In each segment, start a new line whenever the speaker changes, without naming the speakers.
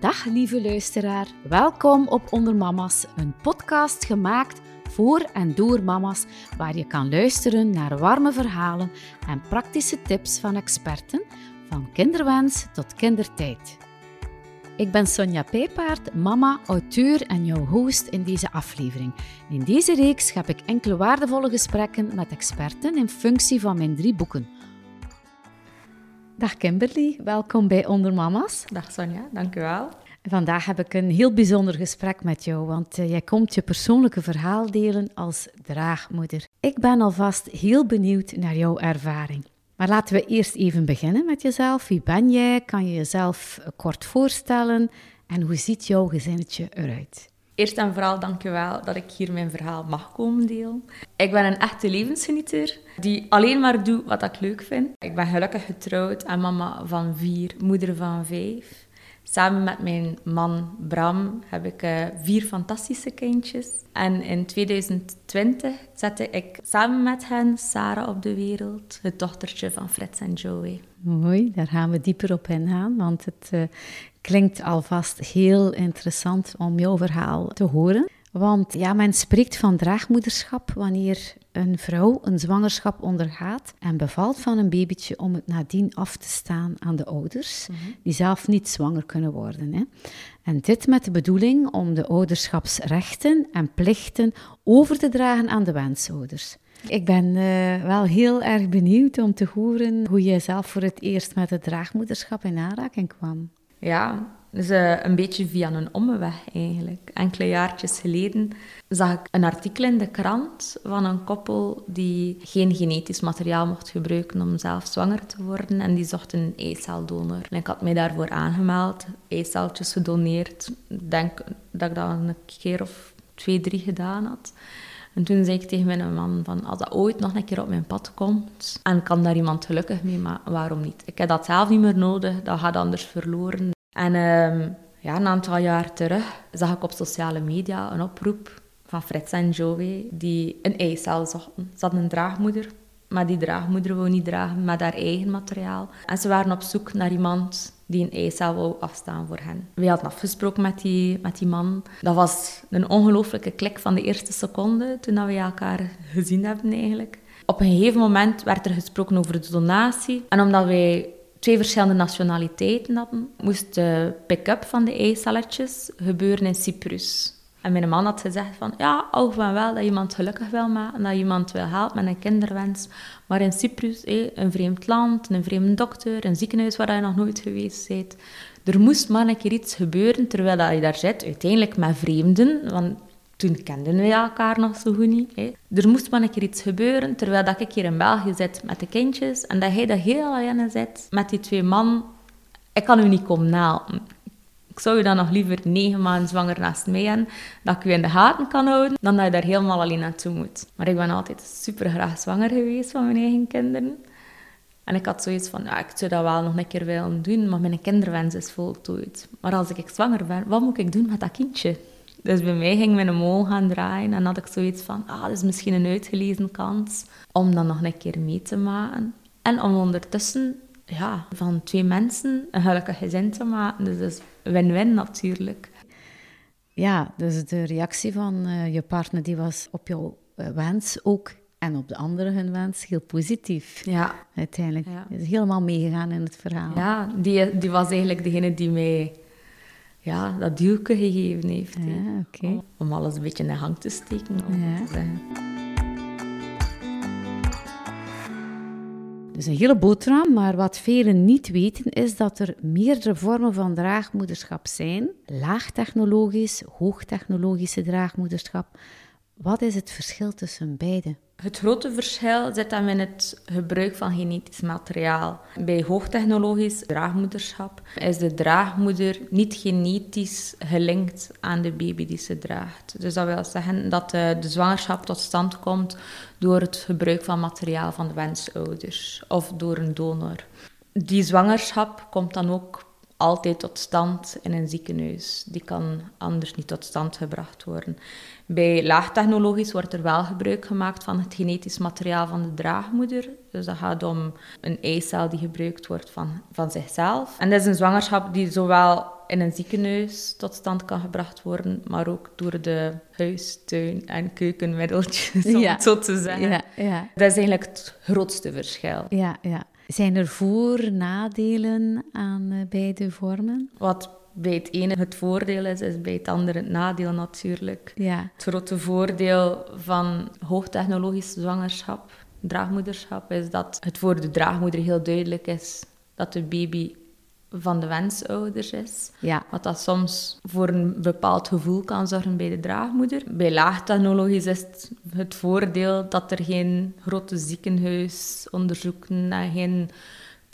Dag lieve luisteraar, welkom op Onder Mama's, een podcast gemaakt voor en door mama's, waar je kan luisteren naar warme verhalen en praktische tips van experten, van kinderwens tot kindertijd. Ik ben Sonja Pijpaard, mama, auteur en jouw host in deze aflevering. In deze reeks heb ik enkele waardevolle gesprekken met experten in functie van mijn drie boeken. Dag Kimberly, welkom bij Onder Mama's.
Dag Sonja, dank u wel.
Vandaag heb ik een heel bijzonder gesprek met jou, want uh, jij komt je persoonlijke verhaal delen als draagmoeder. Ik ben alvast heel benieuwd naar jouw ervaring. Maar laten we eerst even beginnen met jezelf. Wie ben jij? Kan je jezelf kort voorstellen? En hoe ziet jouw gezinnetje eruit?
Eerst en vooral dank je wel dat ik hier mijn verhaal mag komen delen. Ik ben een echte levensgenieter die alleen maar doet wat ik leuk vind. Ik ben gelukkig getrouwd en mama van vier, moeder van vijf. Samen met mijn man Bram heb ik uh, vier fantastische kindjes. En in 2020 zette ik samen met hen Sarah op de wereld, het dochtertje van Frits en Joey.
Mooi, daar gaan we dieper op ingaan, want het uh, klinkt alvast heel interessant om jouw verhaal te horen. Want ja, men spreekt van draagmoederschap wanneer een vrouw een zwangerschap ondergaat en bevalt van een babytje om het nadien af te staan aan de ouders, mhm. die zelf niet zwanger kunnen worden. Hè. En dit met de bedoeling om de ouderschapsrechten en plichten over te dragen aan de wensouders. Ik ben uh, wel heel erg benieuwd om te horen hoe jij zelf voor het eerst met het draagmoederschap in aanraking kwam.
Ja, dus uh, een beetje via een omweg eigenlijk. Enkele jaartjes geleden zag ik een artikel in de krant van een koppel die geen genetisch materiaal mocht gebruiken om zelf zwanger te worden. En die zocht een eiceldonor. En ik had mij daarvoor aangemeld, eiceltjes gedoneerd. Ik denk dat ik dat een keer of twee, drie gedaan had. En toen zei ik tegen mijn man van, als dat ooit nog een keer op mijn pad komt en kan daar iemand gelukkig mee, maar waarom niet? Ik heb dat zelf niet meer nodig, dat gaat anders verloren. En um, ja, een aantal jaar terug zag ik op sociale media een oproep van Frits en Joey die een eicel zochten. Ze hadden een draagmoeder, maar die draagmoeder wou niet dragen met haar eigen materiaal. En ze waren op zoek naar iemand die een eicel wou afstaan voor hen. We hadden afgesproken met die, met die man. Dat was een ongelooflijke klik van de eerste seconde toen we elkaar gezien hebben eigenlijk. Op een gegeven moment werd er gesproken over de donatie. En omdat wij twee verschillende nationaliteiten hadden, moest de pick-up van de eicelletjes gebeuren in Cyprus. En mijn man had gezegd van, ja, ook van wel dat iemand gelukkig wil maken, dat iemand wil helpen met een kinderwens. Maar in Cyprus, een vreemd land, een vreemde dokter, een ziekenhuis waar je nog nooit geweest bent. Er moest maar een keer iets gebeuren terwijl je daar zit, uiteindelijk met vreemden. Want toen kenden we elkaar nog zo goed niet. Hè. Er moest maar een keer iets gebeuren, terwijl dat ik hier in België zit met de kindjes en dat hij dat heel alleen zit met die twee man. Ik kan u niet komen helpen. Ik zou je dan nog liever negen maanden zwanger naast mij hebben, dat ik u in de gaten kan houden, dan dat je daar helemaal alleen naartoe moet. Maar ik ben altijd super graag zwanger geweest van mijn eigen kinderen. En ik had zoiets van, ja, ik zou dat wel nog een keer willen doen, maar mijn kinderwens is voltooid. Maar als ik zwanger ben, wat moet ik doen met dat kindje? Dus bij mij ging mijn mol gaan draaien en had ik zoiets van, ah, dat is misschien een uitgelezen kans om dan nog een keer mee te maken. En om ondertussen ja, van twee mensen een gelukkig gezin te maken. Dus dat is win-win natuurlijk.
Ja, dus de reactie van uh, je partner die was op jouw uh, wens ook en op de andere hun wens heel positief. Ja. Uiteindelijk. Ja. is helemaal meegegaan in het verhaal.
Ja, die, die was eigenlijk degene die mij ja, dat duwke gegeven heeft. Ja, Om alles een beetje in de hang te steken. Ja.
Dus een hele boterham, maar wat velen niet weten is dat er meerdere vormen van draagmoederschap zijn. Laagtechnologisch, hoogtechnologische draagmoederschap. Wat is het verschil tussen beide?
Het grote verschil zit dan in het gebruik van genetisch materiaal. Bij hoogtechnologisch draagmoederschap is de draagmoeder niet genetisch gelinkt aan de baby die ze draagt. Dus dat wil zeggen dat de, de zwangerschap tot stand komt door het gebruik van materiaal van de wensouders of door een donor. Die zwangerschap komt dan ook altijd tot stand in een ziekenhuis. Die kan anders niet tot stand gebracht worden. Bij laagtechnologisch wordt er wel gebruik gemaakt van het genetisch materiaal van de draagmoeder. Dus dat gaat om een eicel die gebruikt wordt van, van zichzelf. En dat is een zwangerschap die zowel in een ziekenhuis tot stand kan gebracht worden, maar ook door de huis, tuin en keukenmiddeltjes, om
Ja.
het zo te zeggen.
Ja, ja,
Dat is eigenlijk het grootste verschil.
ja, ja. Zijn er voor- nadelen aan eh, beide vormen?
Wat bij het ene het voordeel is, is bij het andere het nadeel natuurlijk.
Ja,
Het grote voordeel van hoogtechnologisch zwangerschap, draagmoederschap, is dat het voor de draagmoeder heel duidelijk is dat de baby van de wensouders is.
ja,
Wat dat soms voor een bepaald gevoel kan zorgen bij de draagmoeder. Bij laagtechnologisch is het, het voordeel dat er geen grote ziekenhuisonderzoeken en geen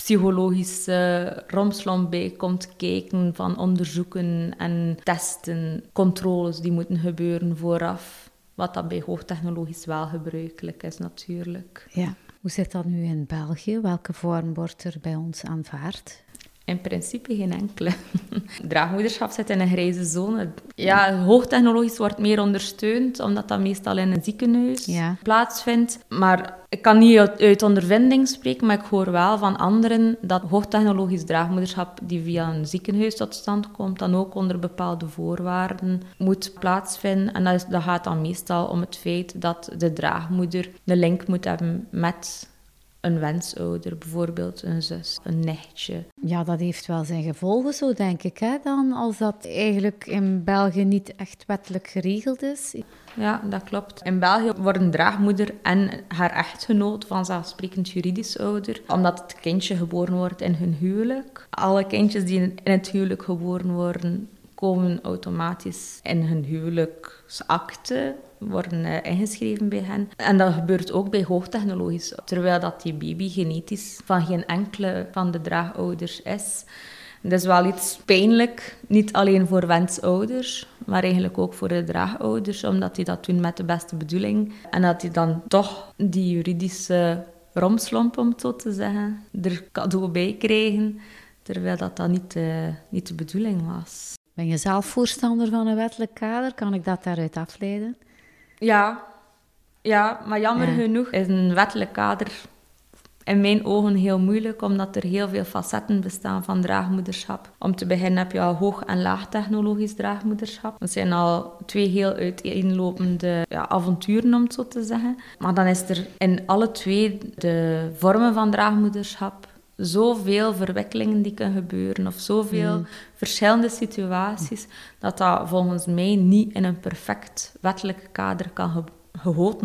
psychologische romslomp bij komt kijken van onderzoeken en testen, controles die moeten gebeuren vooraf. Wat dat bij hoogtechnologisch wel gebruikelijk is natuurlijk.
ja. Hoe zit dat nu in België? Welke vorm wordt er bij ons aanvaard?
In principe geen enkele. Draagmoederschap zit in een grijze zone. Ja, hoogtechnologisch wordt meer ondersteund, omdat dat meestal in een ziekenhuis
Ja.
plaatsvindt. Maar ik kan niet uit, uit ondervinding spreken, maar ik hoor wel van anderen dat hoogtechnologisch draagmoederschap die via een ziekenhuis tot stand komt, dan ook onder bepaalde voorwaarden moet plaatsvinden. En dat, is- dat gaat dan meestal om het feit dat de draagmoeder de link moet hebben met een wensouder, bijvoorbeeld een zus, een nichtje.
Ja, dat heeft wel zijn gevolgen, zo denk ik. Hè? Dan, als dat eigenlijk in België niet echt wettelijk geregeld is.
Ja, dat klopt. In België worden draagmoeder en haar echtgenoot vanzelfsprekend juridisch ouder, omdat het kindje geboren wordt in hun huwelijk. Alle kindjes die in het huwelijk geboren worden, komen automatisch in hun huwelijksakte, worden eh, ingeschreven bij hen. En dat gebeurt ook bij hoogtechnologisch, terwijl dat die baby genetisch van geen enkele van de draagouders is. Dat is wel iets pijnlijk, niet alleen voor wensouders, maar eigenlijk ook voor de draagouders, omdat die dat doen met de beste bedoeling. En dat die dan toch die juridische romslomp, om het zo te zeggen, er cadeau bij krijgen, terwijl dat, dat niet, de, niet de bedoeling was.
Ben je zelf voorstander van een wettelijk kader? Kan ik dat daaruit afleiden?
Ja, ja maar jammer
Ja.
genoeg is een wettelijk kader in mijn ogen heel moeilijk, omdat er heel veel facetten bestaan van draagmoederschap. Om te beginnen heb je al hoog- en laagtechnologisch draagmoederschap. Dat zijn al twee heel uiteenlopende ja, avonturen, om het zo te zeggen. Maar dan is er in alle twee de vormen van draagmoederschap zoveel verwikkelingen die kunnen gebeuren, of zoveel verschillende situaties, dat dat volgens mij niet in een perfect wettelijk kader kan ge-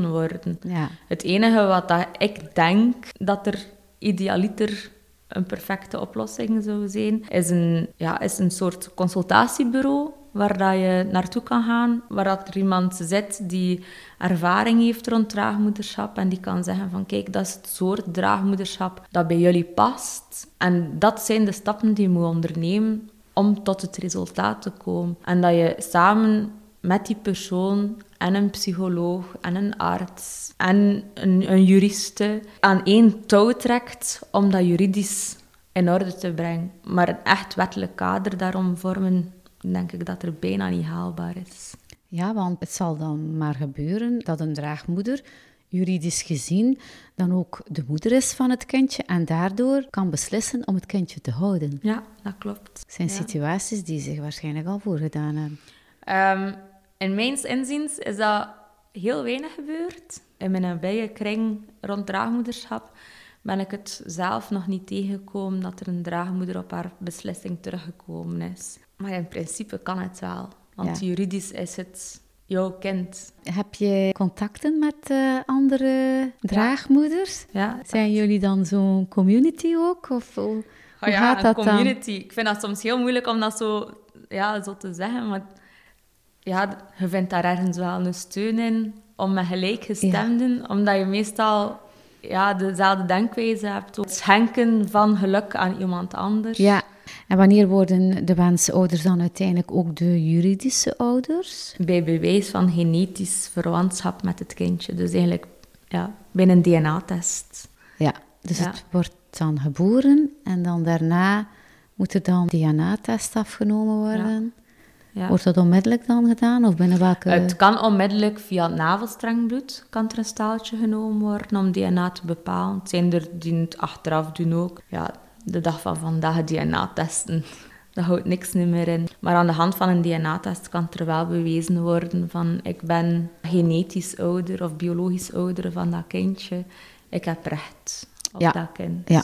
worden.
Ja,
Het enige wat dat ik denk dat er idealiter een perfecte oplossing zou zijn, is een, ja, is een soort consultatiebureau waar dat je naartoe kan gaan, waar dat er iemand zit die ervaring heeft rond draagmoederschap en die kan zeggen van kijk, dat is het soort draagmoederschap dat bij jullie past. En dat zijn de stappen die je moet ondernemen om tot het resultaat te komen. En dat je samen met die persoon en een psycholoog en een arts en een, een juriste aan één touw trekt om dat juridisch in orde te brengen. Maar een echt wettelijk kader daarom vormen, denk ik dat er bijna niet haalbaar is.
ja, want het zal dan maar gebeuren dat een draagmoeder juridisch gezien dan ook de moeder is van het kindje en daardoor kan beslissen om het kindje te houden.
Ja, dat klopt.
Het zijn
Ja.
situaties die zich waarschijnlijk al voorgedaan hebben.
Ehm, in mijn inziens is dat heel weinig gebeurd. In mijn nabije kring rond draagmoederschap ben ik het zelf nog niet tegengekomen dat er een draagmoeder op haar beslissing teruggekomen is. Maar in principe kan het wel, want
Ja.
juridisch is het jouw kind.
Heb je contacten met eh, andere draagmoeders?
Ja,
Zijn jullie dan zo'n community ook? Of hoe, hoe
Oh ja,
gaat
een
dat dan?
community. Ik vind dat soms heel moeilijk om dat zo, ja, zo te zeggen, maar ja, je vindt daar ergens wel een steun in om met gelijkgestemden, omdat je meestal ja, dezelfde denkwijze hebt. Het schenken van geluk aan iemand anders.
Ja, en wanneer worden de wensouders dan uiteindelijk ook de juridische ouders?
Bij bewijs van genetisch verwantschap met het kindje. Dus eigenlijk ja, bij een DNA-test.
Ja, dus
Ja.
het wordt dan geboren en dan daarna moet er dan DNA-test afgenomen worden.
Ja.
Wordt dat onmiddellijk dan gedaan of binnen welke...
Het kan onmiddellijk via het navelstrengbloed kan er een staaltje genomen worden om DNA te bepalen. Het zijn er die het achteraf doen ook. Ja, de dag van vandaag DNA-testen. dat houdt niks meer in. Maar aan de hand van een DNA-test kan er wel bewezen worden van ik ben genetisch ouder of biologisch ouder van dat kindje. Ik heb recht op dat kind.
Ja.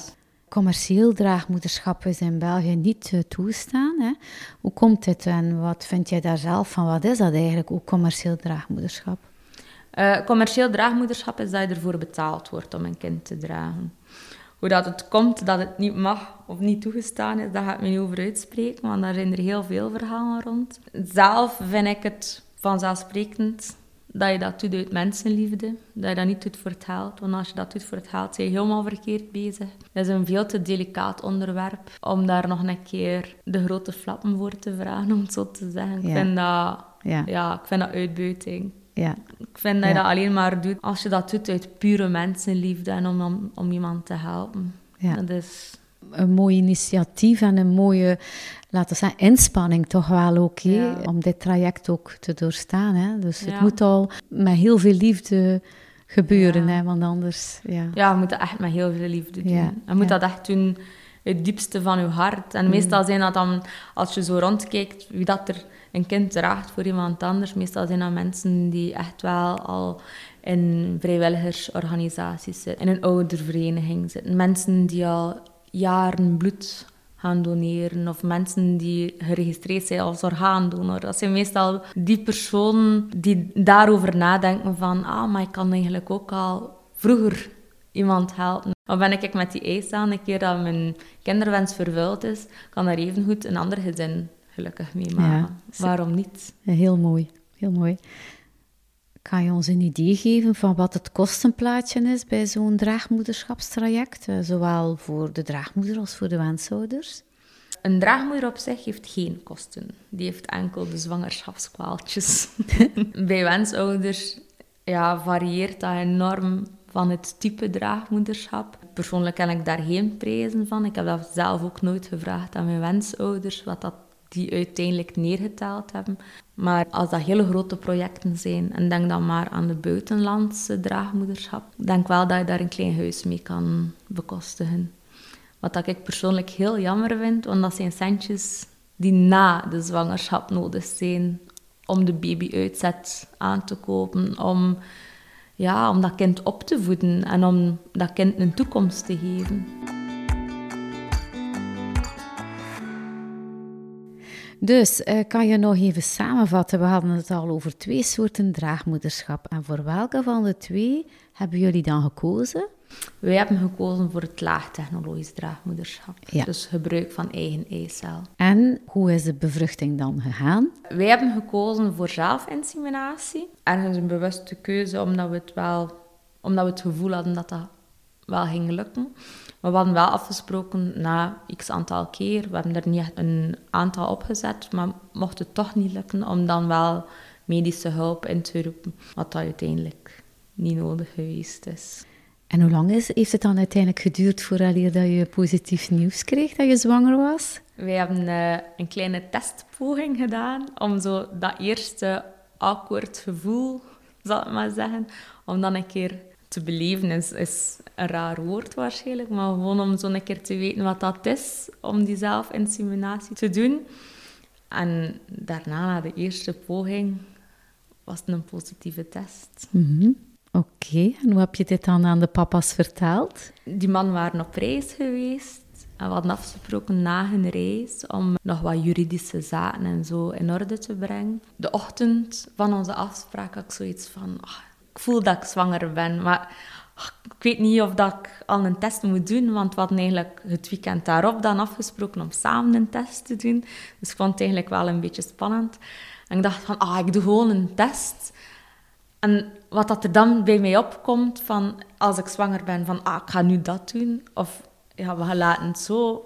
Commercieel draagmoederschap is in België niet uh, toestaan. Hè? Hoe komt dit en wat vind jij daar zelf van? Wat is dat eigenlijk, ook commercieel draagmoederschap?
Uh, commercieel draagmoederschap is dat je ervoor betaald wordt om een kind te dragen. Hoe dat het komt dat het niet mag of niet toegestaan is, daar ga ik me niet over uitspreken, want daar zijn er heel veel verhalen rond. Zelf vind ik het vanzelfsprekend dat je dat doet uit mensenliefde, dat je dat niet doet voor het geld. Want als je dat doet voor het geld, ben je helemaal verkeerd bezig. Dat is een veel te delicaat onderwerp om daar nog een keer de grote flappen voor te vragen, om het zo te zeggen. Ik, vind dat, ja. ja. ik vind dat uitbuiting. Ja. Ik vind dat je dat alleen maar doet als je dat doet uit pure mensenliefde en om, om, om iemand te helpen. Ja. Dat is...
Een mooi initiatief en een mooie, laten we zeggen, inspanning toch wel ook, om dit traject ook te doorstaan. Hè? Dus het moet al met heel veel liefde gebeuren, hè? want anders... Ja.
ja, we moeten echt met heel veel liefde doen. Ja. Je moet dat echt doen het diepste van je hart. En mm. meestal zijn dat dan, als je zo rondkijkt, wie dat er een kind draagt voor iemand anders. Meestal zijn dat mensen die echt wel al in vrijwilligersorganisaties zitten, in een oudervereniging zitten. Mensen die al jaren bloed gaan doneren of mensen die geregistreerd zijn als orgaandonor. Dat zijn meestal die personen die daarover nadenken van ah, maar ik kan eigenlijk ook al vroeger iemand helpen. Of ben ik met die eis aan, een keer dat mijn kinderwens vervuld is, kan er evengoed een ander gezin gelukkig mee maken. Waarom niet?
heel mooi, heel mooi. Kan je ons een idee geven van wat het kostenplaatje is bij zo'n draagmoederschapstraject, eh, zowel voor de draagmoeder als voor de wensouders?
Een draagmoeder op zich heeft geen kosten. Die heeft enkel de zwangerschapskwaaltjes. bij wensouders ja, varieert dat enorm van het type draagmoederschap. Persoonlijk ken ik daar geen prijzen van. Ik heb dat zelf ook nooit gevraagd aan mijn wensouders, wat dat die uiteindelijk neergeteld hebben. Maar als dat hele grote projecten zijn, en denk dan maar aan de buitenlandse draagmoederschap, denk wel dat je daar een klein huis mee kan bekostigen. Wat dat ik persoonlijk heel jammer vind, want dat zijn centjes die na de zwangerschap nodig zijn om de babyuitzet aan te kopen, om, ja, om dat kind op te voeden en om dat kind een toekomst te geven.
Dus uh, kan je nog even samenvatten? We hadden het al over twee soorten draagmoederschap. En voor welke van de twee hebben jullie dan gekozen?
Wij hebben gekozen voor het laagtechnologisch draagmoederschap. Ja. Dus gebruik van eigen eicel.
En hoe is de bevruchting dan gegaan?
Wij hebben gekozen voor zelfinseminatie. Ergens een bewuste keuze, omdat we het wel omdat we het gevoel hadden dat dat wel ging lukken. Maar we hadden wel afgesproken na x aantal keer. We hebben er niet echt een aantal opgezet, maar mocht het toch niet lukken, om dan wel medische hulp in te roepen. Wat dat uiteindelijk niet nodig geweest is.
En hoe lang is, heeft het dan uiteindelijk geduurd voordat je positief nieuws kreeg dat je zwanger was?
Wij hebben uh, een kleine testpoging gedaan om zo dat eerste awkward gevoel, zal ik maar zeggen, om dan een keer te beleven is, is een raar woord waarschijnlijk, maar gewoon om zo een keer te weten wat dat is, om die zelfinseminatie te doen. En daarna, na de eerste poging, was het een positieve test.
Mhm. Oké, en hoe heb je dit dan aan de papa's verteld?
Die mannen waren op reis geweest. En we hadden afgesproken na hun reis om nog wat juridische zaken en zo in orde te brengen. De ochtend van onze afspraak had ik zoiets van... Ah, voel dat ik zwanger ben, maar ik weet niet of dat ik al een test moet doen, want we hadden eigenlijk het weekend daarop dan afgesproken om samen een test te doen. Dus ik vond het eigenlijk wel een beetje spannend. En ik dacht van, ah, ik doe gewoon een test. En wat dat er dan bij mij opkomt, van als ik zwanger ben, van ah, ik ga nu dat doen. Of ja, we laten het zo.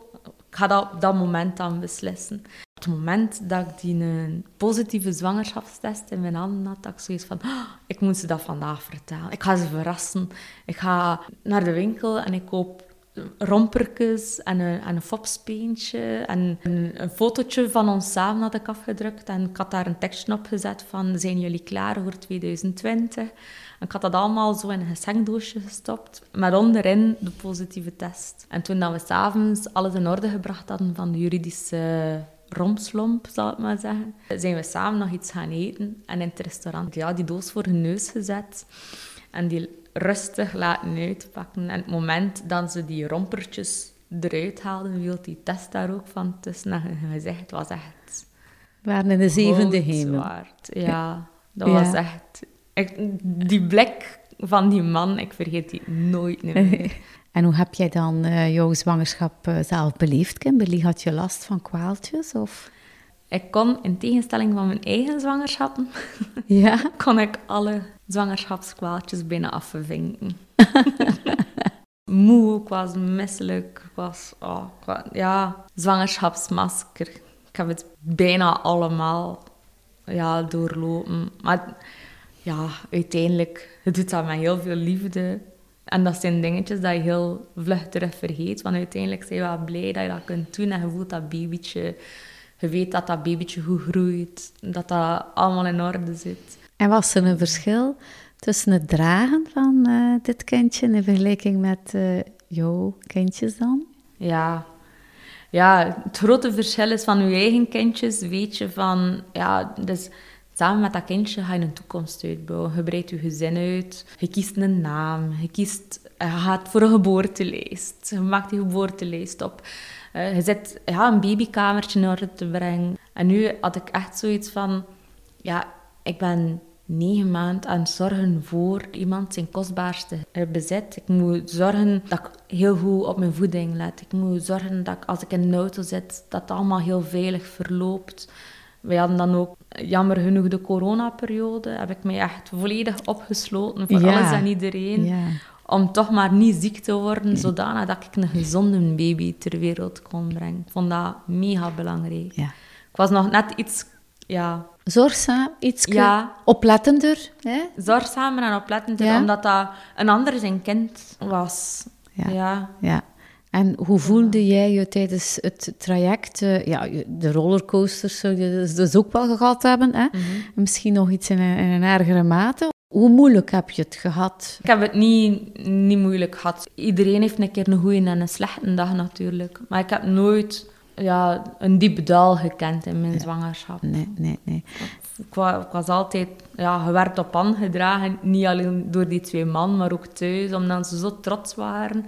Ik ga dat op dat moment dan beslissen. Op het moment dat ik die een positieve zwangerschapstest in mijn handen had, had ik zoiets van, oh, ik moet ze dat vandaag vertellen. Ik ga ze verrassen. Ik ga naar de winkel en ik koop rompertjes en een, en een fopspeentje en een, een fotootje van ons samen had ik afgedrukt en ik had daar een tekstje op gezet van zijn jullie klaar voor 2020? En ik had dat allemaal zo in een geschenkdoosje gestopt, met onderin de positieve test. En toen dat we s'avonds alles in orde gebracht hadden van de juridische romslomp, zal ik maar zeggen. Zijn we samen nog iets gaan eten en in het restaurant ja, die doos voor hun neus gezet. En die rustig laten uitpakken. En het moment dat ze die rompertjes eruit haalden, viel die test daar ook van tussen en gezicht. Het was echt...
We waren in de zevende hemel.
Ja, dat was echt... die blik van die man, ik vergeet die nooit meer.
en hoe heb jij dan uh, jouw zwangerschap uh, zelf beleefd, Kimberly? Had je last van kwaaltjes? Of...
Ik kon, in tegenstelling van mijn eigen zwangerschappen, ja? kon ik alle zwangerschapskwaaltjes bijna afvinken. Moe, ik was misselijk, ik was, oh, ja, zwangerschapsmasker. Ik heb het bijna allemaal ja, doorlopen. Maar ja, uiteindelijk, het doet dat met heel veel liefde. En dat zijn dingetjes dat je heel vlug terug vergeet. Want uiteindelijk zijn je wel blij dat je dat kunt doen. En je voelt dat babytje. Je weet dat dat babytje goed groeit. Dat dat allemaal in orde zit.
En was er een verschil tussen het dragen van uh, dit kindje in vergelijking met uh, jouw kindjes dan?
Ja. ja, het grote verschil is van je eigen kindjes. Weet je van, ja, dus samen met dat kindje ga je een toekomst uitbouwen. Je breidt je gezin uit, je kiest een naam, je, kiest, je gaat voor een geboortelijst. Je maakt die geboortelijst op. Uh, je zit ja, een babykamertje in orde te brengen. En nu had ik echt zoiets van... Ja, ik ben negen maanden aan het zorgen voor iemand zijn kostbaarste bezit. Ik moet zorgen dat ik heel goed op mijn voeding let. Ik moet zorgen dat als ik in de auto zit, dat het allemaal heel veilig verloopt. Wij hadden dan ook, jammer genoeg, de coronaperiode. Heb ik mij echt volledig opgesloten voor alles en iedereen. Ja. Om toch maar niet ziek te worden, zodanig dat ik een gezonde baby ter wereld kon brengen. Ik vond dat mega belangrijk. Ja. Ik was nog net iets ja,
zorgzaam, iets ja. oplettender. Hè?
Zorgzamer en oplettender, omdat dat een ander zijn kind was. Ja.
ja. En hoe voelde jij je tijdens het traject? Uh, ja, de rollercoasters zou je dus, dus ook wel gehad hebben. Hè? Mhm. Misschien nog iets in een, in een ergere mate. Hoe moeilijk heb je het gehad?
Ik heb het niet, niet moeilijk gehad. Iedereen heeft een keer een goede en een slechte dag natuurlijk. Maar ik heb nooit ja, een diep dal gekend in mijn zwangerschap.
Nee, nee, nee.
Ik was, ik was altijd ja, gewerkt op aangedragen. Niet alleen door die twee man, maar ook thuis, omdat ze zo trots waren.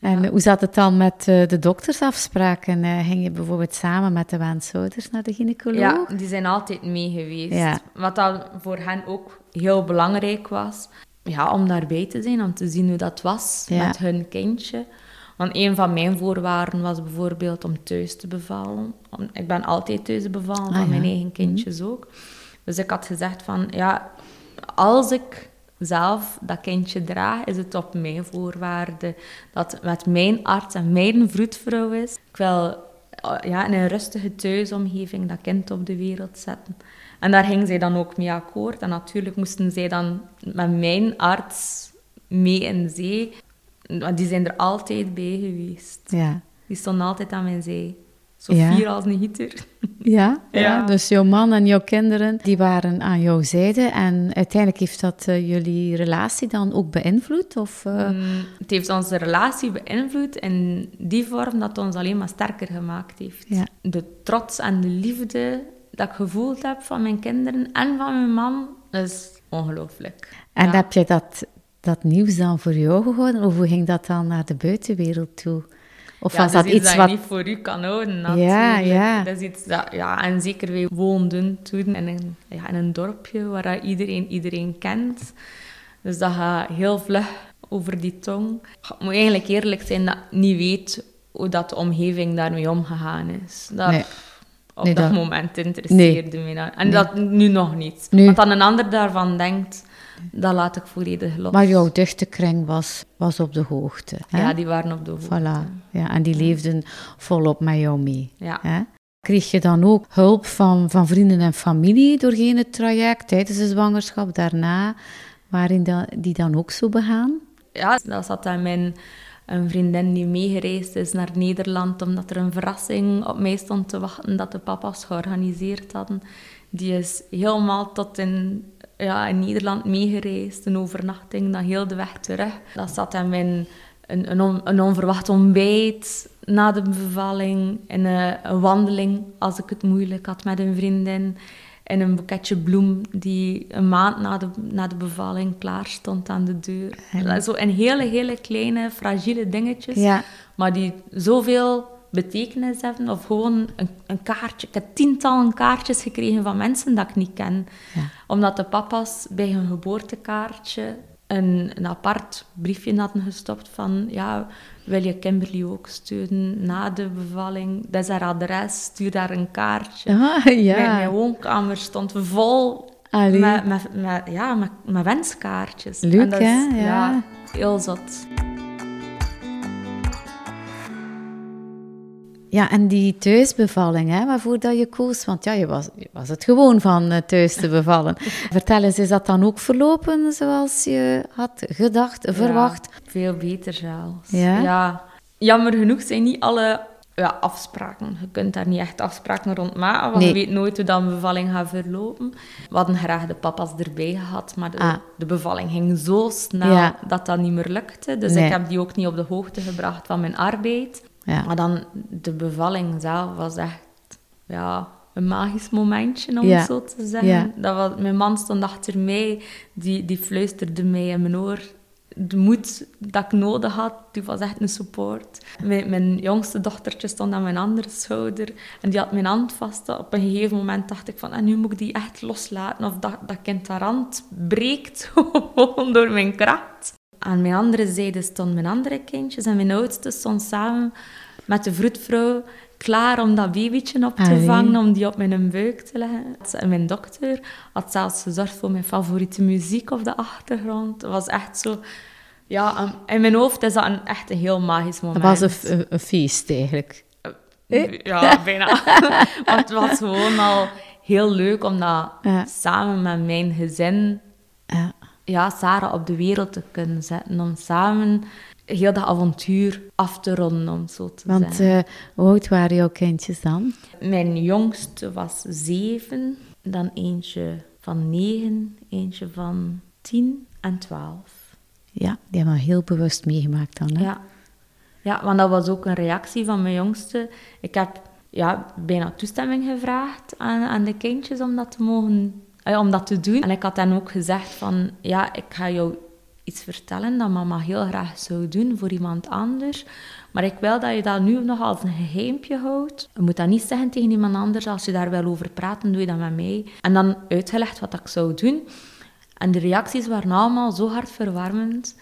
En hoe zat het dan met uh, de doktersafspraken? Uh, ging je bijvoorbeeld samen met de wensouders naar de gynaecoloog?
Ja, die zijn altijd mee geweest. Ja. Wat dan voor hen ook heel belangrijk was. Ja, om daarbij te zijn, om te zien hoe dat was met hun kindje. Want een van mijn voorwaarden was bijvoorbeeld om thuis te bevallen. Ik ben altijd thuis bevallen, ah, van mijn eigen kindjes ook. Dus ik had gezegd van, ja, als ik zelf dat kindje draag, is het op mijn voorwaarden dat het met mijn arts en mijn vroedvrouw is. Ik wil ja, in een rustige thuisomgeving dat kind op de wereld zetten. En daar ging zij dan ook mee akkoord. En natuurlijk moesten zij dan met mijn arts mee in zee. Want die zijn er altijd bij geweest. Ja. Die stonden altijd aan mijn zij. Zo fier als een gieter.
Ja, ja, dus jouw man en jouw kinderen, die waren aan jouw zijde. En uiteindelijk heeft dat uh, jullie relatie dan ook beïnvloed? Of, uh...
het heeft onze relatie beïnvloed in die vorm dat het ons alleen maar sterker gemaakt heeft. Ja. De trots en de liefde dat ik gevoeld heb van mijn kinderen en van mijn man, is ongelooflijk.
En heb je dat dat nieuws dan voor jou gehouden? Of hoe ging dat dan naar de buitenwereld toe?
Of was dat, iets wat... je niet voor u kan houden, natuurlijk. Ja, ja. Dat is iets dat, ja, en zeker wij woonden toen in een, ja, in een dorpje waar iedereen iedereen kent. Dus dat gaat heel vlug over die tong. Ik moet eigenlijk eerlijk zijn dat ik niet weet hoe dat de omgeving daarmee omgegaan is. Dat, nee. Op dat, moment interesseerde nee. me dat. En dat nu nog niet. Want dan een ander daarvan denkt dat laat ik volledig los.
Maar jouw dichte was, was op de hoogte. Hè?
Ja, die waren op de hoogte.
Voilà. Ja, en die leefden volop met jou mee. Ja. Hè? Kreeg je dan ook hulp van, van vrienden en familie doorheen het traject, tijdens de zwangerschap, daarna? Waren die dan ook zo begaan?
Ja, dat zat aan mijn een vriendin die meegereisd is naar Nederland omdat er een verrassing op mij stond te wachten dat de papa's georganiseerd hadden. Die is helemaal tot in ja, in Nederland meegereisd, een overnachting, dan heel de weg terug. Dat zat hem in een, een, een onverwacht ontbijt, na de bevalling, in een, een wandeling als ik het moeilijk had met een vriendin, in een boeketje bloem die een maand na de, na de bevalling klaar stond aan de deur. Zo in hele, hele kleine, fragiele dingetjes,
Ja.
maar die zoveel betekenis hebben. Of gewoon een, een kaartje. Ik heb tientallen kaartjes gekregen van mensen dat ik niet ken.
Ja.
Omdat de papa's bij hun geboortekaartje een, een apart briefje hadden gestopt van... Ja, wil je Kimberly ook steunen na de bevalling? Dat is haar adres, stuur daar een kaartje.
Ah,
Mijn,
ja.
mijn woonkamer stond vol
Allee.
met, met, met, ja, met, met wenskaartjes.
Leuk,
En dat is,
hè? Ja.
ja, heel zot.
Ja, en die thuisbevalling, hè, waarvoor dat je koos, want ja, je was, je was het gewoon van eh, thuis te bevallen. Vertel eens, is dat dan ook verlopen zoals je had gedacht, verwacht?
Ja, veel beter zelfs.
Ja?
Jammer genoeg zijn niet alle ja, afspraken. Je kunt daar niet echt afspraken rond maken, want
Nee.
je weet nooit hoe dat een bevalling gaat verlopen. We hadden graag de papa's erbij gehad, maar de,
Ah.
de bevalling ging zo snel
Ja.
dat dat niet meer lukte. Dus
Nee.
ik heb die ook niet op de hoogte gebracht van mijn arbeid.
Ja.
Maar dan, de bevalling zelf was echt ja, een magisch momentje, om
Ja.
het zo te zeggen.
Ja.
Dat was, mijn man stond achter mij, die, die fluisterde mij in mijn oor. De moed dat ik nodig had, die was echt een support. Mijn, mijn jongste dochtertje stond aan mijn andere schouder en die had mijn hand vast. Op een gegeven moment dacht ik van, en nu moet ik die echt loslaten. Of dat, dat kind haar hand breekt gewoon door mijn kracht. Aan mijn andere zijde stonden mijn andere kindjes en mijn oudste stond samen met de vroedvrouw klaar om dat babytje op te
Allee.
vangen, om die op mijn buik te leggen. En mijn dokter had zelfs gezorgd voor mijn favoriete muziek op de achtergrond. Het was echt zo... Ja, in mijn hoofd is dat een, echt een heel magisch
Het
moment.
was een, f- een, een feest eigenlijk.
Ja, bijna. Want het was gewoon al heel leuk om dat
Ja.
samen met mijn gezin
Ja.
Ja, Sarah op de wereld te kunnen zetten. Om samen heel dat avontuur af te ronden, om zo te
Want
zeggen.
eh, hoe oud waren jouw kindjes dan?
Mijn jongste was zeven, dan eentje van negen, eentje van tien en twaalf.
Ja, die hebben we heel bewust meegemaakt dan. Hè?
Ja. ja, want dat was ook een reactie van mijn jongste. Ik heb ja, bijna toestemming gevraagd aan, aan de kindjes om dat te mogen, eh, om dat te doen. En ik had dan ook gezegd van, ja, ik ga jou iets vertellen dat mama heel graag zou doen voor iemand anders. Maar ik wil dat je dat nu nog als een geheimpje houdt. Je moet dat niet zeggen tegen iemand anders. Als je daar wil over praten, doe je dat met mij. En dan uitgelegd wat ik zou doen. En de reacties waren allemaal zo hartverwarmend.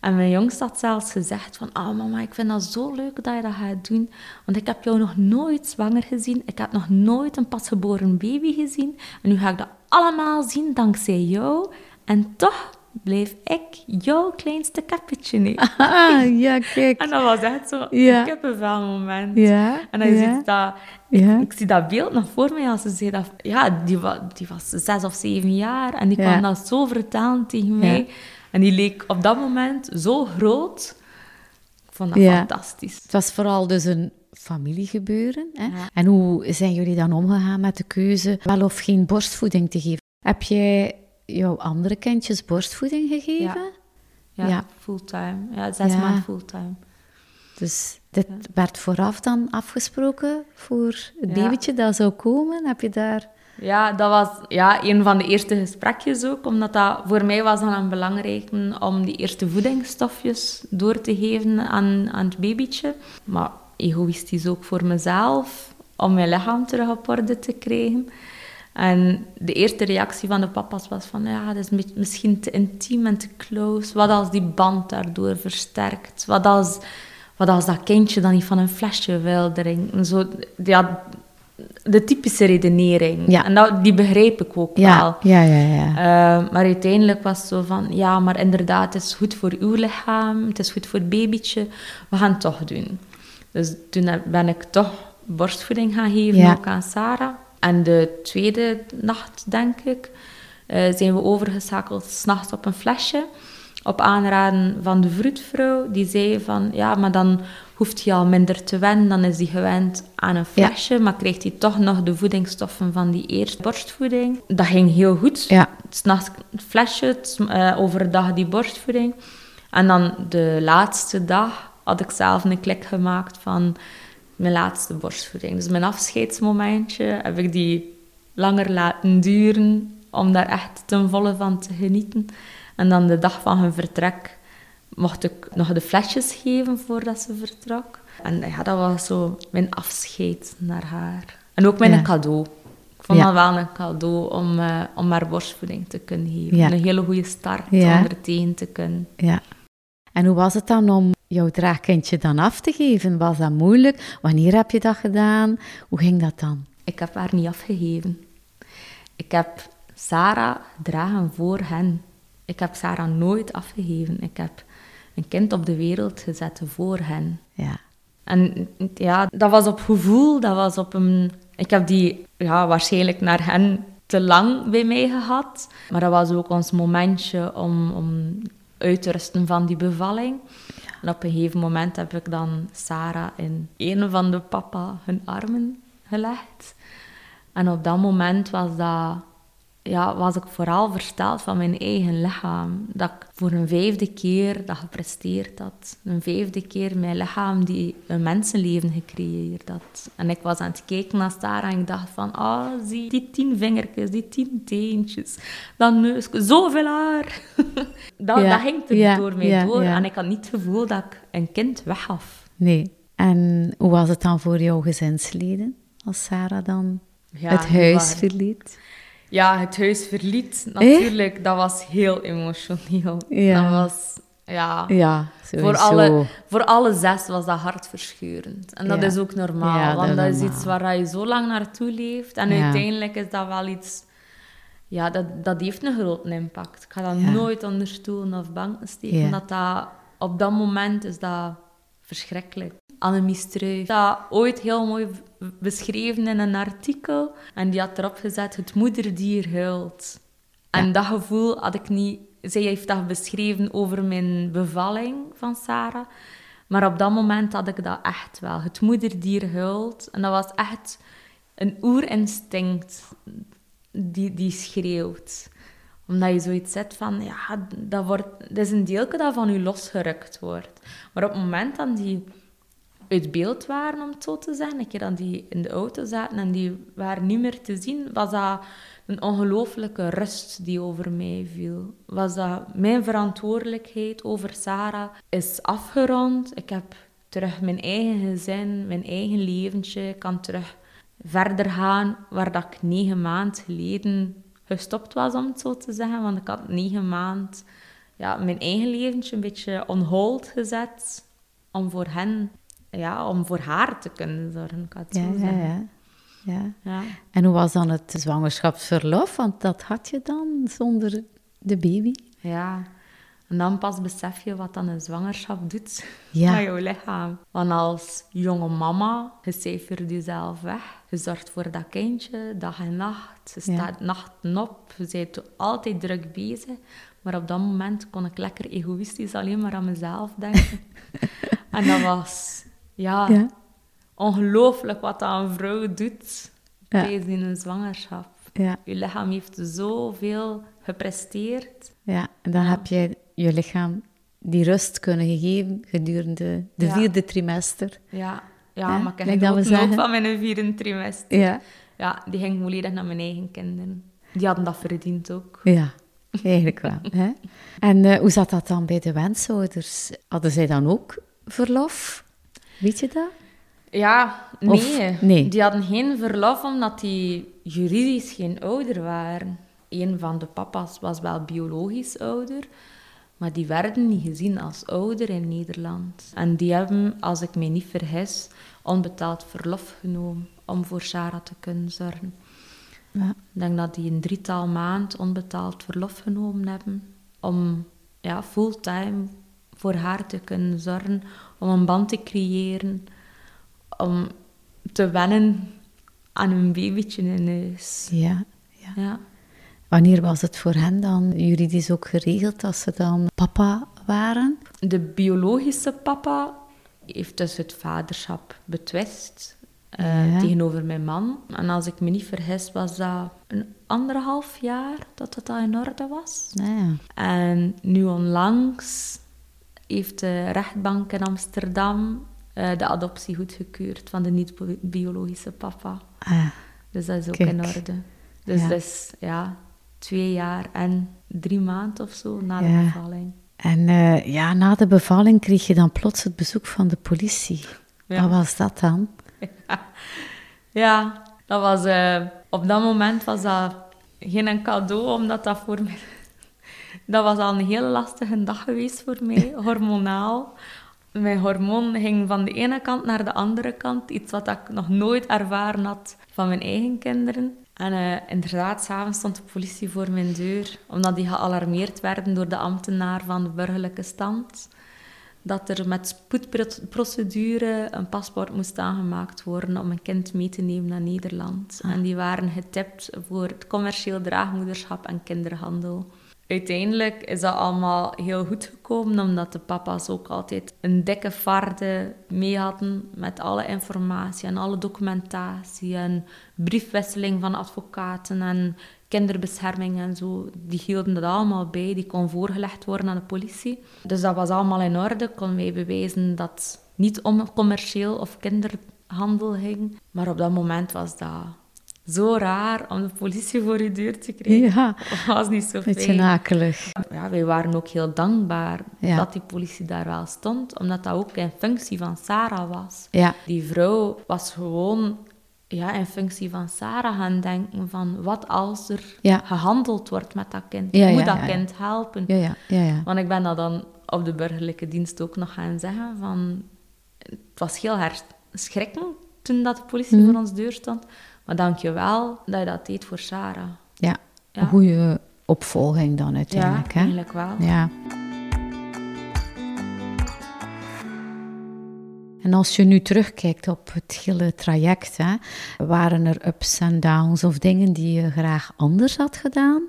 En mijn jongste had zelfs gezegd van... Ah, mama, ik vind dat zo leuk dat je dat gaat doen. Want ik heb jou nog nooit zwanger gezien. Ik heb nog nooit een pasgeboren baby gezien. En nu ga ik dat allemaal zien dankzij jou. En toch bleef ik jouw kleinste kappetje nu.
Ah, ja, kijk.
En dat was echt zo
Ja.
een kippenvel moment.
Ja,
En dan
ja.
ziet dat...
Ja.
Ik zie dat beeld nog voor mij als ze zei dat... Ja, die, die was zes of zeven jaar en die kwam dat zo vertellen tegen mij. En die leek op dat moment zo groot. Ik vond dat
Ja.
fantastisch.
Het was vooral dus een familiegebeuren. Hè?
Ja.
En hoe zijn jullie dan omgegaan met de keuze wel of geen borstvoeding te geven? Heb jij jouw andere kindjes borstvoeding gegeven?
Ja,
Ja.
fulltime. Ja, zes maanden fulltime.
Dus dit werd vooraf dan afgesproken voor het babytje dat zou komen? Heb je daar...
Ja, dat was ja, een van de eerste gesprekjes ook, omdat dat voor mij was dan een om die eerste voedingsstofjes door te geven aan, aan het babytje. Maar egoïstisch ook voor mezelf, om mijn lichaam terug op orde te krijgen. En de eerste reactie van de papa's was van, ja, dat is mi- misschien te intiem en te close. Wat als die band daardoor versterkt? Wat als, wat als dat kindje dan niet van een flesje wil drinken? Zo, ja, de typische redenering.
Ja.
En dat, die begrijp ik ook
Ja,
wel.
ja, ja. ja.
Eh, maar uiteindelijk was het zo van, ja, maar inderdaad, het is goed voor uw lichaam, het is goed voor het babytje, we gaan het toch doen. Dus toen ben ik toch borstvoeding gaan geven,
Ja.
ook aan Sarah. En de tweede nacht, denk ik, eh, zijn we overgeschakeld s'nachts op een flesje. Op aanraden van de vroedvrouw, die zei van, ja, maar dan hoeft hij al minder te wennen, dan is hij gewend aan een
Ja.
flesje, maar krijgt hij toch nog de voedingsstoffen van die eerste borstvoeding. Dat ging heel goed.
Ja.
S'nachts het flesje, het, eh, overdag die borstvoeding. En dan de laatste dag, had ik zelf een klik gemaakt van mijn laatste borstvoeding. Dus mijn afscheidsmomentje heb ik die langer laten duren om daar echt ten volle van te genieten. En dan de dag van hun vertrek mocht ik nog de flesjes geven voordat ze vertrok. En ja, dat was zo mijn afscheid naar haar. En ook mijn cadeau. Ik vond dat wel een cadeau om, uh, om haar borstvoeding te kunnen geven. Een hele goede start om er tegen te kunnen.
Ja. En hoe was het dan om jouw draagkindje dan af te geven? Was dat moeilijk? Wanneer heb je dat gedaan? Hoe ging dat dan?
Ik heb haar niet afgegeven. Ik heb Sarah gedragen voor hen. Ik heb Sarah nooit afgegeven. Ik heb een kind op de wereld gezet voor hen.
Ja.
En ja, dat was op gevoel, dat was op een... Ik heb die ja, waarschijnlijk naar hen te lang bij mij gehad. Maar dat was ook ons momentje om, om uit te rusten van die bevalling. En op een gegeven moment heb ik dan Sarah in een van de papa hun armen gelegd. En op dat moment was dat ja, was ik vooral versteld van mijn eigen lichaam. Dat ik voor een vijfde keer dat gepresteerd had. Een vijfde keer mijn lichaam die een mensenleven gecreëerd had. En ik was aan het kijken naar Sarah en ik dacht van... Ah, oh, zie die tien vingertjes, die tien teentjes, dat neusje, zoveel haar. dat, dat ging er door mij door. En ik had niet het gevoel dat ik een kind weggaf.
Nee. En hoe was het dan voor jouw gezinsleden? Als Sarah dan het huis verliet?
Ja, het huis verliet, natuurlijk, dat was heel emotioneel. Ja. Dat was, ja...
Ja,
voor alle, voor alle zes was dat hartverscheurend. En dat is ook normaal, want dat, is iets waar je zo lang naartoe leeft. En uiteindelijk is dat wel iets... Ja, dat, dat heeft een grote impact. Ik ga dat nooit onder stoelen of banken steken. Dat dat, op dat moment is dat verschrikkelijk. Annemie Struijf. Dat ooit heel mooi beschreven in een artikel. En die had erop gezet, het moederdier huilt. En dat gevoel had ik niet... Zij heeft dat beschreven over mijn bevalling van Sarah. Maar op dat moment had ik dat echt wel. Het moederdier huilt. En dat was echt een oerinstinct die, die schreeuwt omdat je zoiets zet van, ja, dat, wordt, dat is een deelke dat van je losgerukt wordt. Maar op het moment dat die uit beeld waren, om het zo te zeggen. Ik keer dat die in de auto zaten en die waren niet meer te zien, was dat een ongelooflijke rust die over mij viel. Was dat mijn verantwoordelijkheid over Sarah is afgerond. Ik heb terug mijn eigen gezin, mijn eigen leventje. Ik kan terug verder gaan waar dat ik negen maanden geleden gestopt was, om het zo te zeggen. Want ik had negen maanden ja, mijn eigen leventje een beetje on hold gezet om voor hen ja, om voor haar te kunnen zorgen, kan
ja,
zo zeggen.
Ja, ja. ja. En hoe was dan het zwangerschapsverlof? Want dat had je dan zonder de baby.
Ja, en dan pas besef je wat dan een zwangerschap doet ja. met jouw lichaam. Want als jonge mama, je cijfert jezelf weg. Je zorgt voor dat kindje, dag en nacht. Je staat nachten op. Je bent altijd druk bezig. Maar op dat moment kon ik lekker egoïstisch alleen maar aan mezelf denken. en dat was ja, ongelooflijk wat dat een vrouw doet tijdens in een zwangerschap. Ja. Je lichaam heeft zoveel gepresteerd.
Ja, en dan heb je je lichaam die rust kunnen geven gedurende de vierde trimester.
Ja, ja, maar ik heb ook van mijn vierde trimester. Ja. ja, die ging volledig naar mijn eigen kinderen. Die hadden dat verdiend ook.
Ja, eigenlijk wel. hè? En uh, hoe zat dat dan bij de wensouders? Hadden zij dan ook verlof? Weet je dat?
Ja, nee. nee. Die hadden geen verlof omdat die juridisch geen ouder waren. Een van de papa's was wel biologisch ouder, maar die werden niet gezien als ouder in Nederland. En die hebben, als ik me niet vergis, onbetaald verlof genomen om voor Sarah te kunnen zorgen. Ja. Ik denk dat die een drietal maand onbetaald verlof genomen hebben om ja, fulltime voor haar te kunnen zorgen, om een band te creëren, om te wennen aan een babytje in huis.
Ja, ja. ja. Wanneer was het voor hen dan juridisch ook geregeld dat ze dan papa waren?
De biologische papa heeft dus het vaderschap betwist uh, tegenover mijn man. En als ik me niet vergis, was dat een anderhalf jaar dat dat in orde was.
Ja.
En nu onlangs heeft de rechtbank in Amsterdam uh, de adoptie goedgekeurd van de niet-biologische papa.
Ah,
Dus dat is ook
Kijk.
in orde. Dus
Ja.
dat is ja, twee jaar en drie maanden of zo na de bevalling.
En eh, ja, na de bevalling kreeg je dan plots het bezoek van de politie.
Ja.
Wat was dat dan?
Ja, dat was, eh, op dat moment was dat geen cadeau, omdat dat voor mij... Dat was al een hele lastige dag geweest voor mij, hormonaal. Mijn hormoon ging van de ene kant naar de andere kant. Iets wat ik nog nooit ervaren had van mijn eigen kinderen. En eh, inderdaad, s'avonds stond de politie voor mijn deur, omdat die gealarmeerd werden door de ambtenaar van de burgerlijke stand dat er met spoedprocedure een paspoort moest aangemaakt worden om een kind mee te nemen naar Nederland. En die waren getipt voor het commercieel draagmoederschap en kinderhandel. Uiteindelijk is dat allemaal heel goed gekomen, omdat de papa's ook altijd een dikke farde mee hadden met alle informatie en alle documentatie en briefwisseling van advocaten en kinderbescherming en zo. Die hielden dat allemaal bij, die kon voorgelegd worden aan de politie. Dus dat was allemaal in orde, kon wij bewijzen dat het niet om commercieel of kinderhandel ging. Maar op dat moment was dat zo raar om de politie voor je deur te krijgen.
Ja,
Dat was niet zo
beetje
fijn.
nakelig.
Ja, wij waren ook heel dankbaar
Ja.
dat die politie daar wel stond, omdat dat ook in functie van Sarah was.
Ja,
Die vrouw was gewoon ja, in functie van Sarah gaan denken van wat als er
Ja.
gehandeld wordt met dat kind?
Ja,
moet
ja,
dat kind helpen.
ja, ja, ja.
Want ik ben dat dan op de burgerlijke dienst ook nog gaan zeggen van... Het was heel schrikken toen dat de politie
Mhm.
voor ons deur stond. Maar dank je wel dat je dat deed voor Sarah.
ja.
Ja.
Een goede opvolging dan uiteindelijk.
ja, eigenlijk wel.
Ja. En als je nu terugkijkt op het hele traject, hè, waren er ups en downs of dingen die je graag anders had gedaan?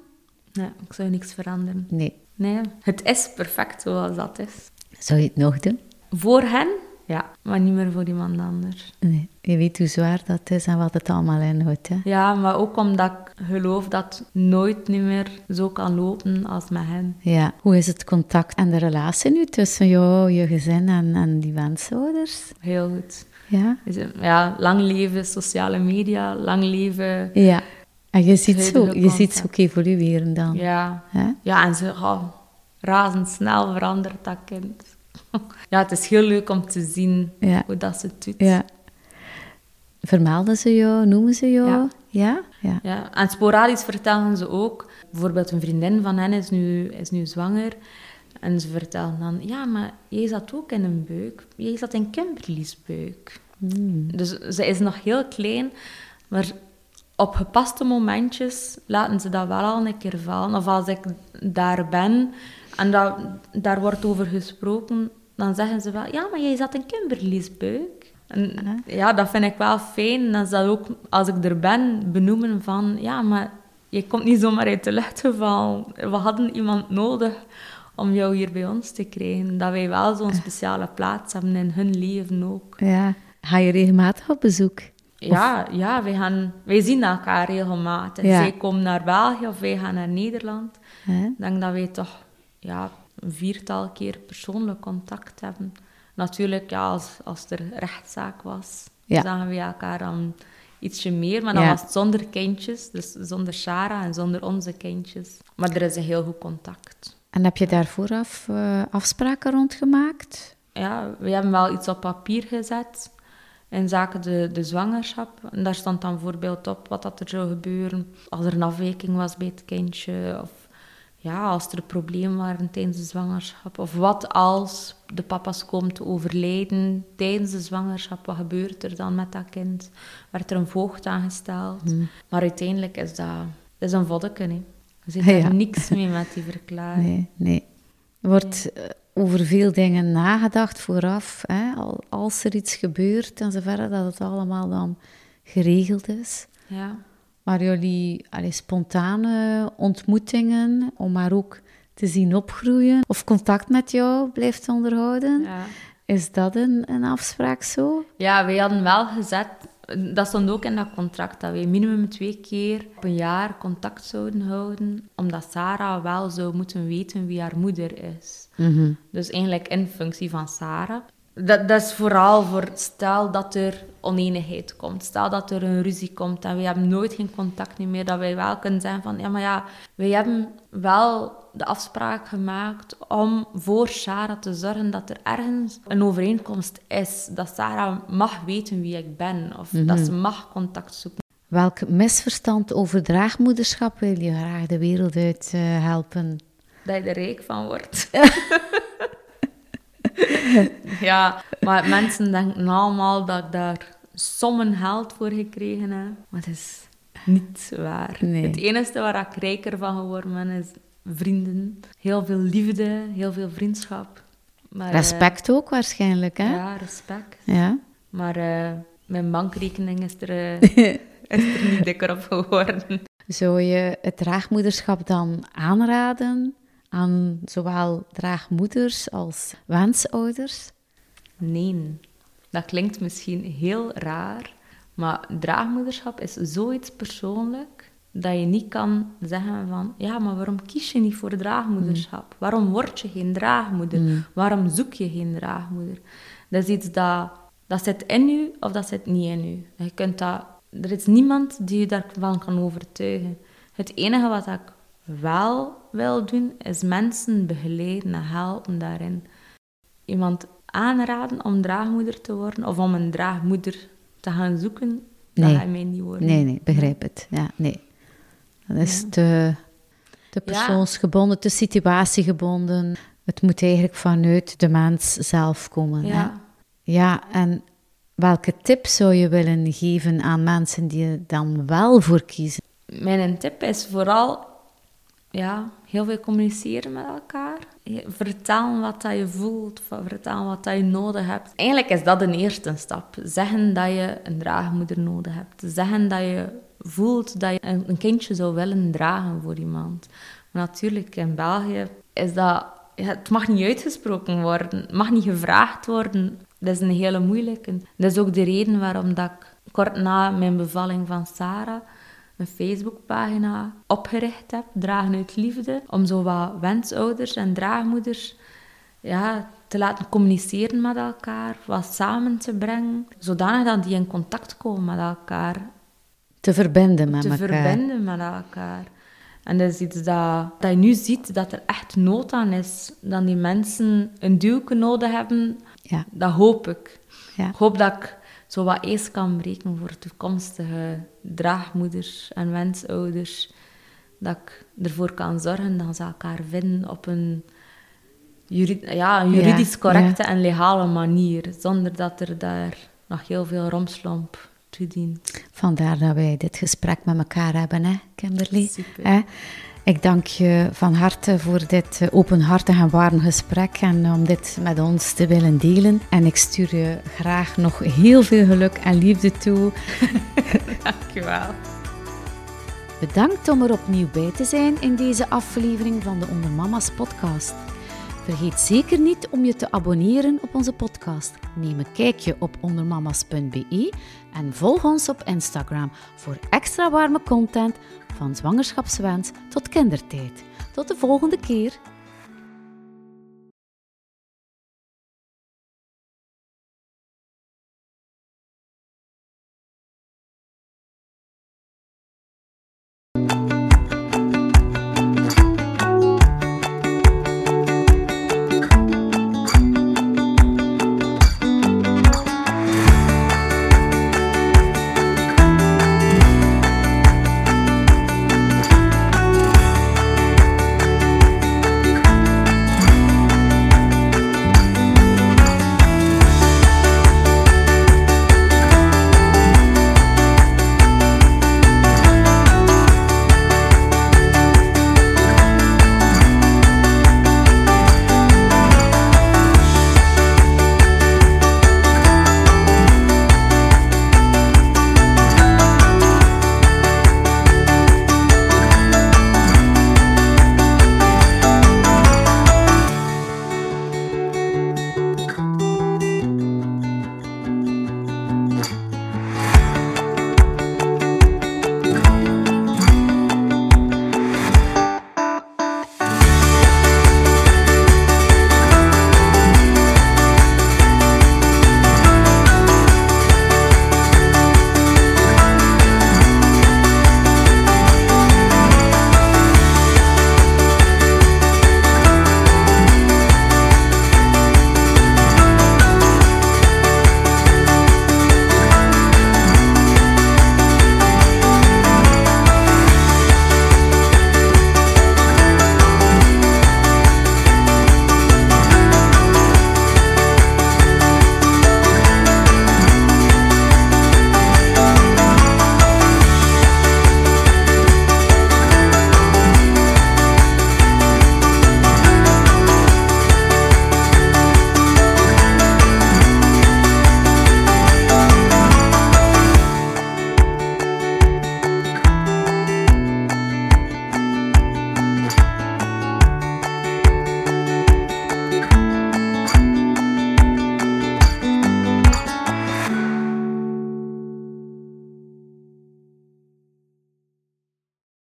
Nee, ik zou niks veranderen.
Nee.
Nee, het is perfect zoals dat is.
Zou je het nog doen?
Voor hen, ja, maar niet meer voor iemand anders.
Nee. Je weet hoe zwaar dat is en wat het allemaal inhoudt. Hè?
Ja, maar ook omdat ik geloof dat het nooit niet meer zo kan lopen als met hen.
Ja. Hoe is het contact en de relatie nu tussen jou, je gezin en, en die wensouders?
Heel goed.
Ja.
Ja, lang leven sociale media, lang leven...
Ja. En je ziet, zo, je ziet ze ook evolueren dan.
Ja, ja en ze oh, razendsnel verandert dat kind. Ja, het is heel leuk om te zien
Ja.
hoe dat ze het doet.
Ja. Vermelden ze jou, noemen ze jou?
Ja.
Ja? Ja.
Ja, en sporadisch vertellen ze ook... Bijvoorbeeld een vriendin van hen is nu, is nu zwanger. En ze vertellen dan... Ja, maar jij zat ook in een buik. Jij zat in Kimberly's buik. Dus ze is nog heel klein. Maar op gepaste momentjes laten ze dat wel al een keer vallen. Of als ik daar ben en dat, daar wordt over gesproken... Dan zeggen ze wel... Ja, maar jij zat in Kimberly's buik. En ja, dat vind ik wel fijn. Dat is dat ook, als ik er ben, benoemen van... Ja, maar je komt niet zomaar uit de lucht gevallen. We hadden iemand nodig om jou hier bij ons te krijgen. Dat wij wel zo'n speciale plaats hebben in hun leven ook.
ja. Ga je regelmatig op bezoek?
Ja, ja wij, gaan, wij zien elkaar regelmatig.
Ja.
Zij komen naar België of wij gaan naar Nederland. Ik denk dat wij toch ja, een viertal keer persoonlijk contact hebben. Natuurlijk, ja, als, als er rechtszaak was,
Ja.
zagen we elkaar dan ietsje meer. Maar dan
Ja.
was het zonder kindjes, dus zonder Sarah en zonder onze kindjes. Maar er is een heel goed contact.
En heb je daar vooraf eh, afspraken rondgemaakt?
Ja, we hebben wel iets op papier gezet in zaken de, de zwangerschap. En daar stond dan bijvoorbeeld op wat dat er zou gebeuren als er een afwijking was bij het kindje. Of ja, als er problemen waren tijdens de zwangerschap. Of wat als de papa's komen te overlijden tijdens de zwangerschap. Wat gebeurt er dan met dat kind? Werd er een voogd aangesteld? Maar uiteindelijk is dat, dat is een voddenke. hè. Er zit
Ja.
niks mee met die verklaring.
Nee, nee. Er wordt eh, over veel dingen nagedacht vooraf. Hè? Al, als er iets gebeurt en zover, dat het allemaal dan geregeld is.
Ja.
Maar jullie allee, spontane ontmoetingen, om haar ook te zien opgroeien, of contact met jou blijft onderhouden,
ja.
is dat een, een afspraak zo?
Ja, wij hadden wel gezet Dat stond ook in dat contract, dat wij minimum twee keer op een jaar contact zouden houden, omdat Sarah wel zou moeten weten wie haar moeder is.
Mhm.
Dus eigenlijk in functie van Sarah. Dat, dat is vooral voor stel dat er oneenigheid komt. Stel dat er een ruzie komt en we hebben nooit geen contact meer. Dat wij wel kunnen zeggen van, ja, maar ja, wij hebben wel de afspraak gemaakt om voor Sarah te zorgen dat er ergens een overeenkomst is. Dat Sarah mag weten wie ik ben. Of dat ze mag contact zoeken.
Welk misverstand over draagmoederschap wil je graag de wereld uit eh, helpen?
Dat je er rijk van wordt. ja, maar mensen denken allemaal dat ik daar sommen geld voor gekregen heb. Maar dat is niet waar.
Nee.
Het enige waar ik rijker van geworden ben, is vrienden. Heel veel liefde, heel veel vriendschap. Maar,
Respect ook waarschijnlijk, hè?
ja, respect.
Ja.
Maar eh, mijn bankrekening is er, eh, is er niet dikker op geworden.
Zou je het draagmoederschap dan aanraden aan zowel draagmoeders als wensouders?
Nee, dat klinkt misschien heel raar, maar draagmoederschap is zoiets persoonlijk dat je niet kan zeggen van ja, maar waarom kies je niet voor draagmoederschap? Waarom word je geen draagmoeder? Waarom zoek je geen draagmoeder? Dat is iets dat, dat zit in u of dat zit niet in u. Je kunt dat, er is niemand die je daarvan kan overtuigen. Het enige wat ik wel wil doen, is mensen begeleiden en helpen daarin. Iemand aanraden om draagmoeder te worden of om een draagmoeder te gaan zoeken,
Nee.
dat gaat mij niet worden.
Nee, nee, begrijp het. Ja, nee. Dat is te, te persoonsgebonden, te situatiegebonden. Het moet eigenlijk vanuit de mens zelf komen. Hè?
Ja.
Ja, en welke tips zou je willen geven aan mensen die er dan wel voor kiezen?
Mijn tip is vooral ja, heel veel communiceren met elkaar. Vertellen wat dat je voelt, vertellen wat dat je nodig hebt. Eigenlijk is dat een eerste stap. Zeggen dat je een draagmoeder nodig hebt. Zeggen dat je voelt dat je een kindje zou willen dragen voor iemand. Maar natuurlijk, in België is dat... het mag niet uitgesproken worden. Het mag niet gevraagd worden. Dat is een hele moeilijke. Dat is ook de reden waarom dat ik kort na mijn bevalling van Sarah een Facebookpagina opgericht heb, Dragen uit Liefde, om zo wat wensouders en draagmoeders ja, te laten communiceren met elkaar, wat samen te brengen, zodanig dat die in contact komen met elkaar,
Te verbinden met
te
elkaar.
verbinden met elkaar. En dat is iets dat, dat je nu ziet, dat er echt nood aan is, dat die mensen een duwke nodig hebben,
Ja,
dat hoop ik.
ja.
Ik hoop dat ik zo wat ijs kan breken voor toekomstige draagmoeders en wensouders. Dat ik ervoor kan zorgen dat ze elkaar vinden op een, juri- ja, een juridisch correcte
ja.
en legale manier. Zonder dat er daar nog heel veel romslomp toe dient.
Vandaar dat wij dit gesprek met elkaar hebben, hè, Kimberly.
Super.
Hè? Ik dank je van harte voor dit eh, openhartig en warm gesprek en om dit met ons te willen delen. En ik stuur je graag nog heel veel geluk en liefde toe.
Dankjewel.
Bedankt om er opnieuw bij te zijn in deze aflevering van de Onder Mama's podcast. Vergeet zeker niet om je te abonneren op onze podcast. Neem een kijkje op ondermamas.be en volg ons op Instagram voor extra warme content van zwangerschapswens tot kindertijd. Tot de volgende keer.